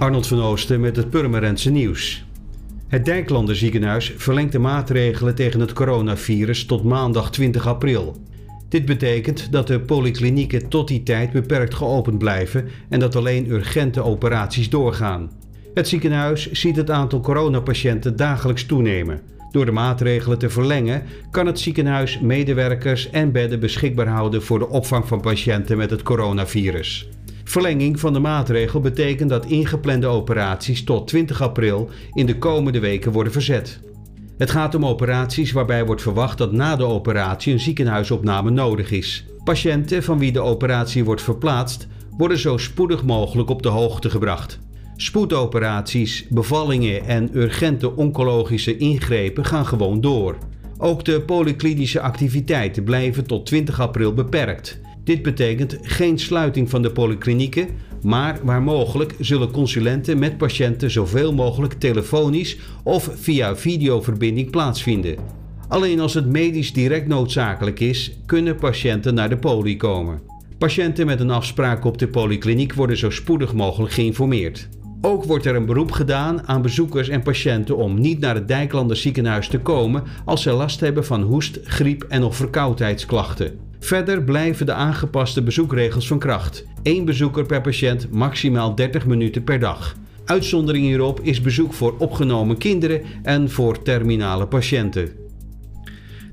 Arnold van Oosten met het Purmerendse nieuws. Het Dijklander ziekenhuis verlengt de maatregelen tegen het coronavirus tot maandag 20 april. Dit betekent dat de polyklinieken tot die tijd beperkt geopend blijven en dat alleen urgente operaties doorgaan. Het ziekenhuis ziet het aantal coronapatiënten dagelijks toenemen. Door de maatregelen te verlengen kan het ziekenhuis medewerkers en bedden beschikbaar houden voor de opvang van patiënten met het coronavirus. Verlenging van de maatregel betekent dat ingeplande operaties tot 20 april in de komende weken worden verzet. Het gaat om operaties waarbij wordt verwacht dat na de operatie een ziekenhuisopname nodig is. Patiënten van wie de operatie wordt verplaatst, worden zo spoedig mogelijk op de hoogte gebracht. Spoedoperaties, bevallingen en urgente oncologische ingrepen gaan gewoon door. Ook de polyklinische activiteiten blijven tot 20 april beperkt. Dit betekent geen sluiting van de polyklinieken, maar waar mogelijk zullen consulenten met patiënten zoveel mogelijk telefonisch of via videoverbinding plaatsvinden. Alleen als het medisch direct noodzakelijk is, kunnen patiënten naar de poli komen. Patiënten met een afspraak op de polykliniek worden zo spoedig mogelijk geïnformeerd. Ook wordt er een beroep gedaan aan bezoekers en patiënten om niet naar het Dijklander ziekenhuis te komen als ze last hebben van hoest, griep en of verkoudheidsklachten. Verder blijven de aangepaste bezoekregels van kracht. Eén bezoeker per patiënt, maximaal 30 minuten per dag. Uitzondering hierop is bezoek voor opgenomen kinderen en voor terminale patiënten.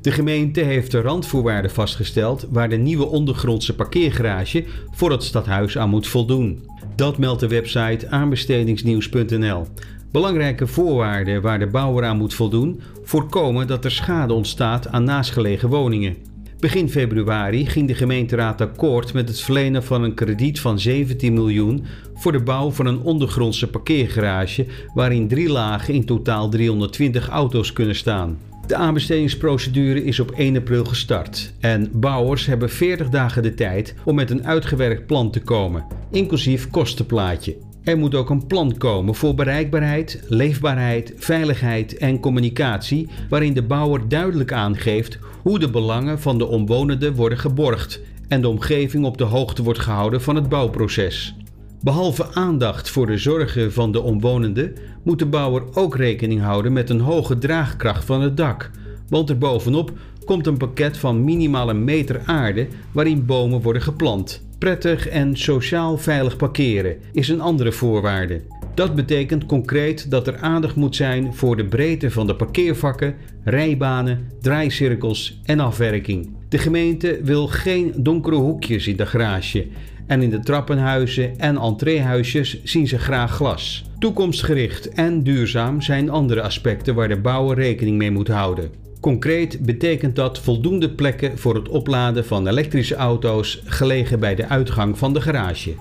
De gemeente heeft de randvoorwaarden vastgesteld waar de nieuwe ondergrondse parkeergarage voor het stadhuis aan moet voldoen. Dat meldt de website aanbestedingsnieuws.nl. Belangrijke voorwaarden waar de bouwer aan moet voldoen voorkomen dat er schade ontstaat aan naastgelegen woningen. Begin februari ging de gemeenteraad akkoord met het verlenen van een krediet van 17 miljoen voor de bouw van een ondergrondse parkeergarage waarin drie lagen in totaal 320 auto's kunnen staan. De aanbestedingsprocedure is op 1 april gestart en bouwers hebben 40 dagen de tijd om met een uitgewerkt plan te komen, inclusief kostenplaatje. Er moet ook een plan komen voor bereikbaarheid, leefbaarheid, veiligheid en communicatie, waarin de bouwer duidelijk aangeeft hoe de belangen van de omwonenden worden geborgd en de omgeving op de hoogte wordt gehouden van het bouwproces. Behalve aandacht voor de zorgen van de omwonenden, moet de bouwer ook rekening houden met een hoge draagkracht van het dak, want er bovenop komt een pakket van minimaal een meter aarde waarin bomen worden geplant. Prettig en sociaal veilig parkeren is een andere voorwaarde. Dat betekent concreet dat er aandacht moet zijn voor de breedte van de parkeervakken, rijbanen, draaicirkels en afwerking. De gemeente wil geen donkere hoekjes in de garage en in de trappenhuizen en entreehuisjes zien ze graag glas. Toekomstgericht en duurzaam zijn andere aspecten waar de bouwer rekening mee moet houden. Concreet betekent dat voldoende plekken voor het opladen van elektrische auto's gelegen bij de uitgang van de garage.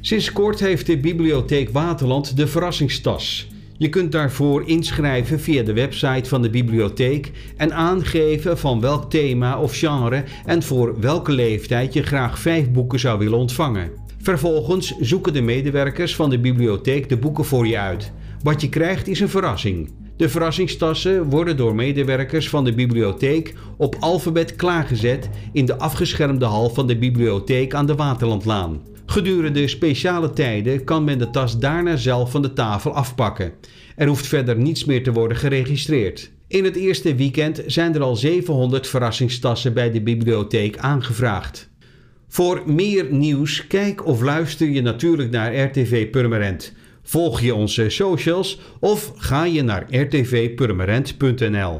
Sinds kort heeft de Bibliotheek Waterland de verrassingstas. Je kunt daarvoor inschrijven via de website van de bibliotheek en aangeven van welk thema of genre en voor welke leeftijd je graag vijf boeken zou willen ontvangen. Vervolgens zoeken de medewerkers van de bibliotheek de boeken voor je uit. Wat je krijgt is een verrassing. De verrassingstassen worden door medewerkers van de bibliotheek op alfabet klaargezet in de afgeschermde hal van de bibliotheek aan de Waterlandlaan. Gedurende speciale tijden kan men de tas daarna zelf van de tafel afpakken. Er hoeft verder niets meer te worden geregistreerd. In het eerste weekend zijn er al 700 verrassingstassen bij de bibliotheek aangevraagd. Voor meer nieuws kijk of luister je natuurlijk naar RTV Purmerend. Volg je onze socials of ga je naar rtvpurmerend.nl.